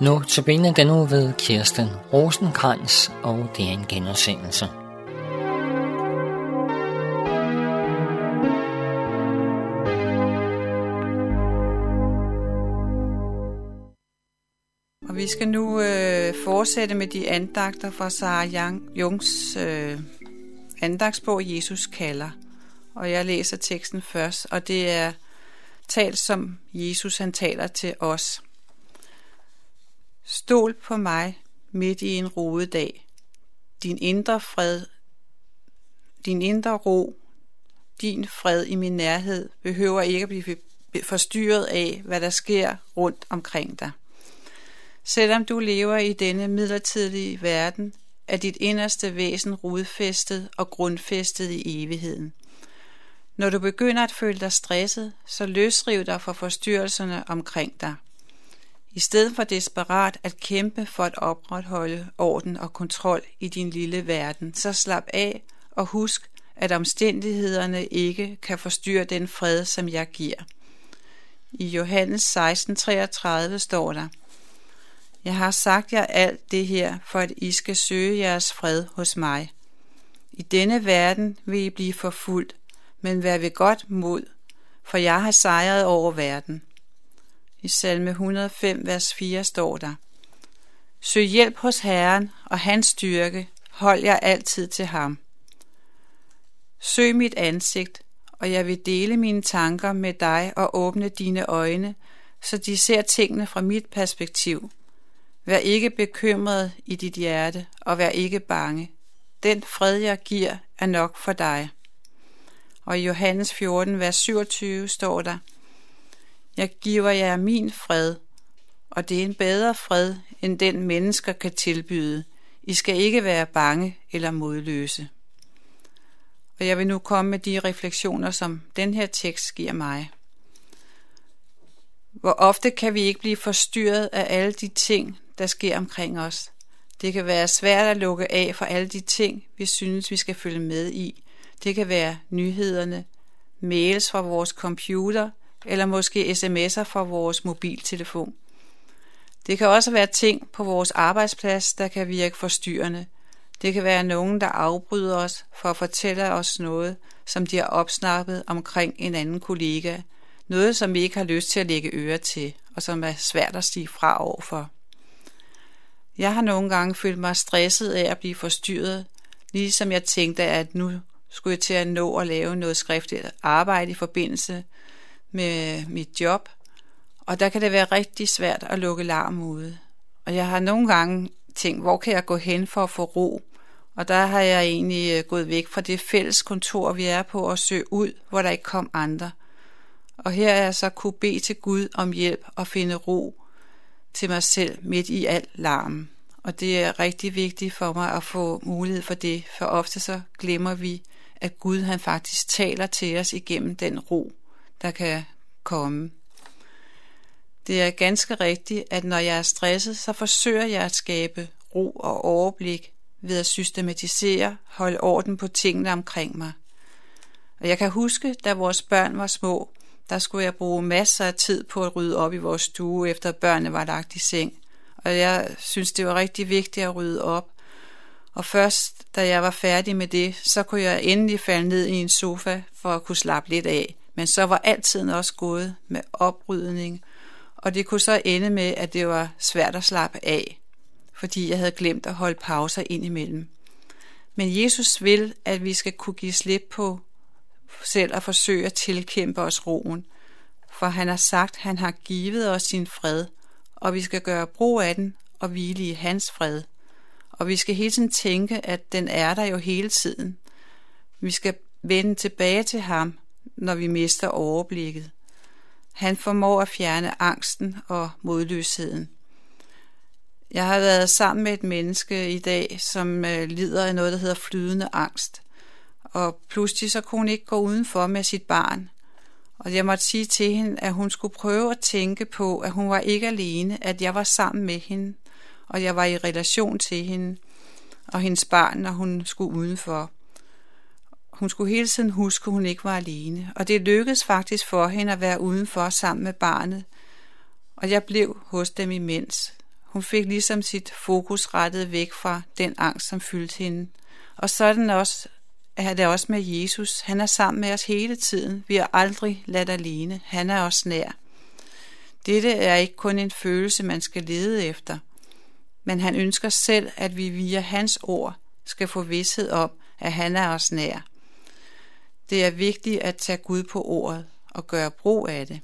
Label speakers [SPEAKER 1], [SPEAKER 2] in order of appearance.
[SPEAKER 1] Nu til benet den nu ved Kirsten Rosenkrantz, og det er en genudsendelse.
[SPEAKER 2] Og vi skal nu øh, fortsætte med de andagter fra Sarah Young, Jungs øh, andagsbog Jesus kalder. Og jeg læser teksten først, og det er talt som Jesus han taler til os. Stol på mig midt i en rodet dag. Din indre fred, din indre ro, din fred i min nærhed behøver ikke at blive forstyrret af, hvad der sker rundt omkring dig. Selvom du lever i denne midlertidige verden, er dit inderste væsen rodfæstet og grundfæstet i evigheden. Når du begynder at føle dig stresset, så løsriv dig fra forstyrrelserne omkring dig. I stedet for desperat at kæmpe for at opretholde orden og kontrol i din lille verden, så slap af og husk, at omstændighederne ikke kan forstyrre den fred, som jeg giver. I Johannes 16:33 står der: Jeg har sagt jer alt det her, for at I skal søge jeres fred hos mig. I denne verden vil I blive forfulgt, men vær ved godt mod, for jeg har sejret over verden. I salme 105, vers 4 står der, Søg hjælp hos Herren og hans styrke, hold jer altid til ham. Søg mit ansigt, og jeg vil dele mine tanker med dig og åbne dine øjne, så de ser tingene fra mit perspektiv. Vær ikke bekymret i dit hjerte, og vær ikke bange. Den fred, jeg giver, er nok for dig. Og i Johannes 14, vers 27 står der, jeg giver jer min fred, og det er en bedre fred, end den mennesker kan tilbyde. I skal ikke være bange eller modløse. Og jeg vil nu komme med de refleksioner, som den her tekst giver mig. Hvor ofte kan vi ikke blive forstyrret af alle de ting, der sker omkring os. Det kan være svært at lukke af for alle de ting, vi synes, vi skal følge med i. Det kan være nyhederne, mails fra vores computer, eller måske sms'er fra vores mobiltelefon. Det kan også være ting på vores arbejdsplads, der kan virke forstyrrende. Det kan være nogen, der afbryder os for at fortælle os noget, som de har opsnappet omkring en anden kollega. Noget, som vi ikke har lyst til at lægge øre til, og som er svært at sige fra overfor. Jeg har nogle gange følt mig stresset af at blive forstyrret, ligesom jeg tænkte, at nu skulle jeg til at nå at lave noget skriftligt arbejde i forbindelse med mit job, og der kan det være rigtig svært at lukke larm ude. Og jeg har nogle gange tænkt, hvor kan jeg gå hen for at få ro? Og der har jeg egentlig øh, gået væk fra det fælles kontor, vi er på, og søge ud, hvor der ikke kom andre. Og her er jeg så kunne bede til Gud om hjælp og finde ro til mig selv midt i al larmen. Og det er rigtig vigtigt for mig at få mulighed for det, for ofte så glemmer vi, at Gud han faktisk taler til os igennem den ro, der kan komme. Det er ganske rigtigt, at når jeg er stresset, så forsøger jeg at skabe ro og overblik ved at systematisere, holde orden på tingene omkring mig. Og jeg kan huske, da vores børn var små, der skulle jeg bruge masser af tid på at rydde op i vores stue, efter børnene var lagt i seng. Og jeg synes, det var rigtig vigtigt at rydde op. Og først, da jeg var færdig med det, så kunne jeg endelig falde ned i en sofa for at kunne slappe lidt af. Men så var altid også gået med oprydning, og det kunne så ende med, at det var svært at slappe af, fordi jeg havde glemt at holde pauser ind imellem. Men Jesus vil, at vi skal kunne give slip på selv at forsøge at tilkæmpe os roen, for han har sagt, at han har givet os sin fred, og vi skal gøre brug af den og hvile i hans fred. Og vi skal hele tiden tænke, at den er der jo hele tiden. Vi skal vende tilbage til ham, når vi mister overblikket. Han formår at fjerne angsten og modløsheden. Jeg har været sammen med et menneske i dag, som øh, lider af noget, der hedder flydende angst og pludselig så kunne hun ikke gå udenfor med sit barn. Og jeg måtte sige til hende, at hun skulle prøve at tænke på, at hun var ikke alene, at jeg var sammen med hende, og jeg var i relation til hende og hendes barn, når hun skulle udenfor. Hun skulle hele tiden huske, at hun ikke var alene, og det lykkedes faktisk for hende at være udenfor sammen med barnet, og jeg blev hos dem imens. Hun fik ligesom sit fokus rettet væk fra den angst, som fyldte hende. Og sådan også er det også med Jesus. Han er sammen med os hele tiden. Vi er aldrig ladt alene. Han er os nær. Dette er ikke kun en følelse, man skal lede efter, men han ønsker selv, at vi via hans ord skal få vidshed om, at han er os nær. Det er vigtigt at tage Gud på ordet og gøre brug af det.